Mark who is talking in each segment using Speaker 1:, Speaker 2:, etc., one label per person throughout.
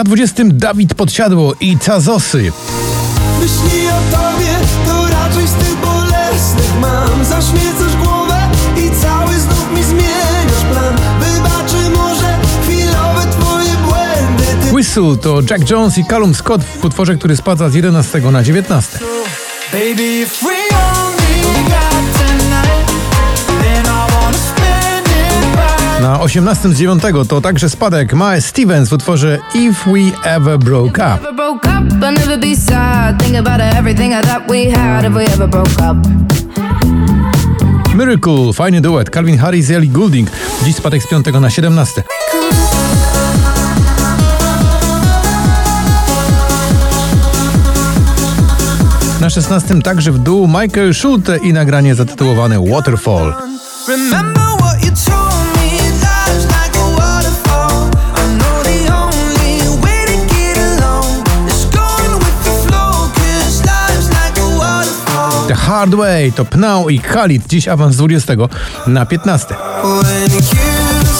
Speaker 1: Na 20 Dawid Podsiadło i Cazosy.
Speaker 2: Myśli o tobie, to raczej z tych bolesnych mam Zaśmiecasz głowę i cały znów mi zmieniasz plan Wybaczy może chwilowe twoje błędy Ty
Speaker 1: Whistle to Jack Jones i Callum Scott w utworze, który spada z 11 na 19.
Speaker 2: Baby, if
Speaker 1: Na 18 z 9 to także spadek Mae Stevens w utworze If We Ever Broke Up. Miracle, fajny duet, Calvin Harris i Ellie Goulding. Dziś spadek z 5 na 17. Na 16 także w dół Michael Schulte i nagranie zatytułowane Waterfall.
Speaker 2: Remember The
Speaker 1: Hard Way to Pnał i Khalid, dziś awans z 20 na 15.
Speaker 2: When you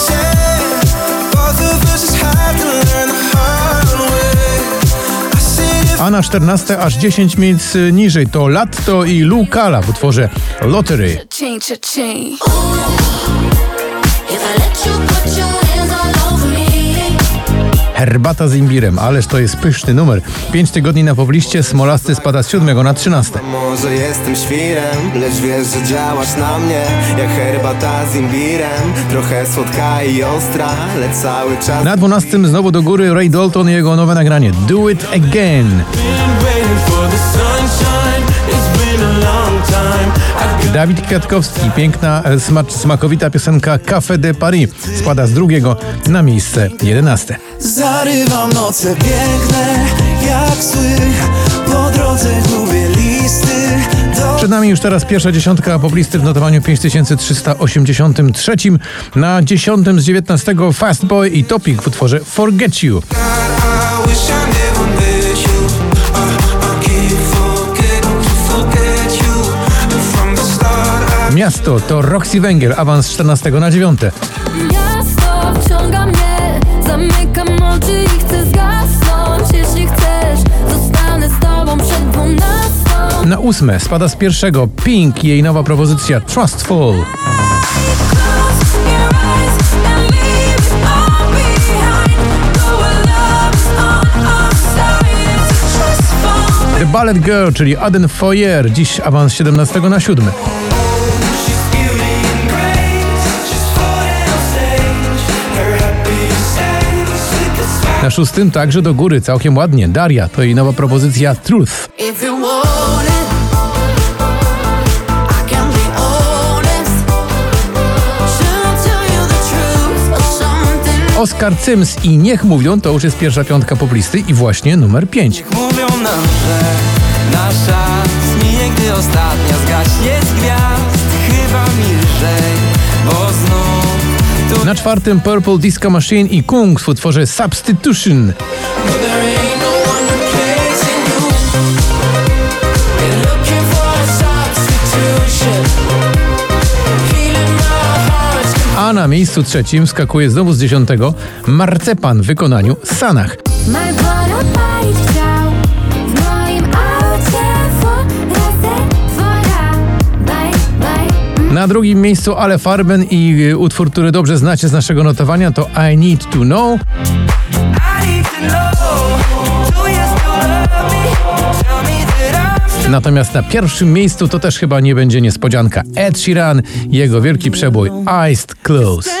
Speaker 2: said Both of us just had to learn the hard way I said if
Speaker 1: A na 14 aż 10 miejsc niżej to Latto i Lucala w utworze Lottery. Herbata z imbirem, ależ to jest pyszny numer. 5 tygodni na pobliście, Smolasty spada z 7 na 13.
Speaker 3: Może jestem świrem, lecz wiesz, że działasz na mnie Jak herbata z imbirem Trochę słodka i ostra, lecz cały czas
Speaker 1: Na 12 znowu do góry Ray Dalton i jego nowe nagranie Do It Again. Dawid Kwiatkowski, piękna, e, smacz, smakowita piosenka Café de Paris spada z drugiego na miejsce 11.
Speaker 2: Zarywam noce piękne jak sły Po drodze gubię listy
Speaker 1: Przed nami już teraz pierwsza dziesiątka poblisty w notowaniu 5383. Na 10 z 19 Fast Boy i Topik w utworze Forget You. Miasto to Roxy Węgiel, awans z 14 na 9.
Speaker 4: Miasto wciąga mnie, zamykam oczy i chcę zgasnąć. Jeśli chcesz, zostanę z tobą przed dwunastą.
Speaker 1: Na 8 spada z pierwszego Pink i jej nowa propozycja Trustful. The Ballet Girl, czyli Aden Foyer, dziś awans z 17 na 7. Na szóstym także do góry, całkiem ładnie. Daria to jej nowa propozycja Truth.
Speaker 4: Want it, I
Speaker 1: Niech Mówią to już jest pierwsza piątka poblisty i właśnie numer 5.
Speaker 3: Mówią nam, że nasza zmije, gdy ostatnia zgaśnie z gwiazd
Speaker 1: czwartym Purple Disco Machine i Kung w utworze Substitution.
Speaker 2: A
Speaker 1: na miejscu trzecim skakuje znowu z dziesiątego Marcepan w wykonaniu Sanach. Na drugim miejscu Ale Farben i y, utwór, który dobrze znacie z naszego notowania to I Need To Know. Natomiast na pierwszym miejscu to też chyba nie będzie niespodzianka. Ed Sheeran, jego wielki przebój Eyes Close.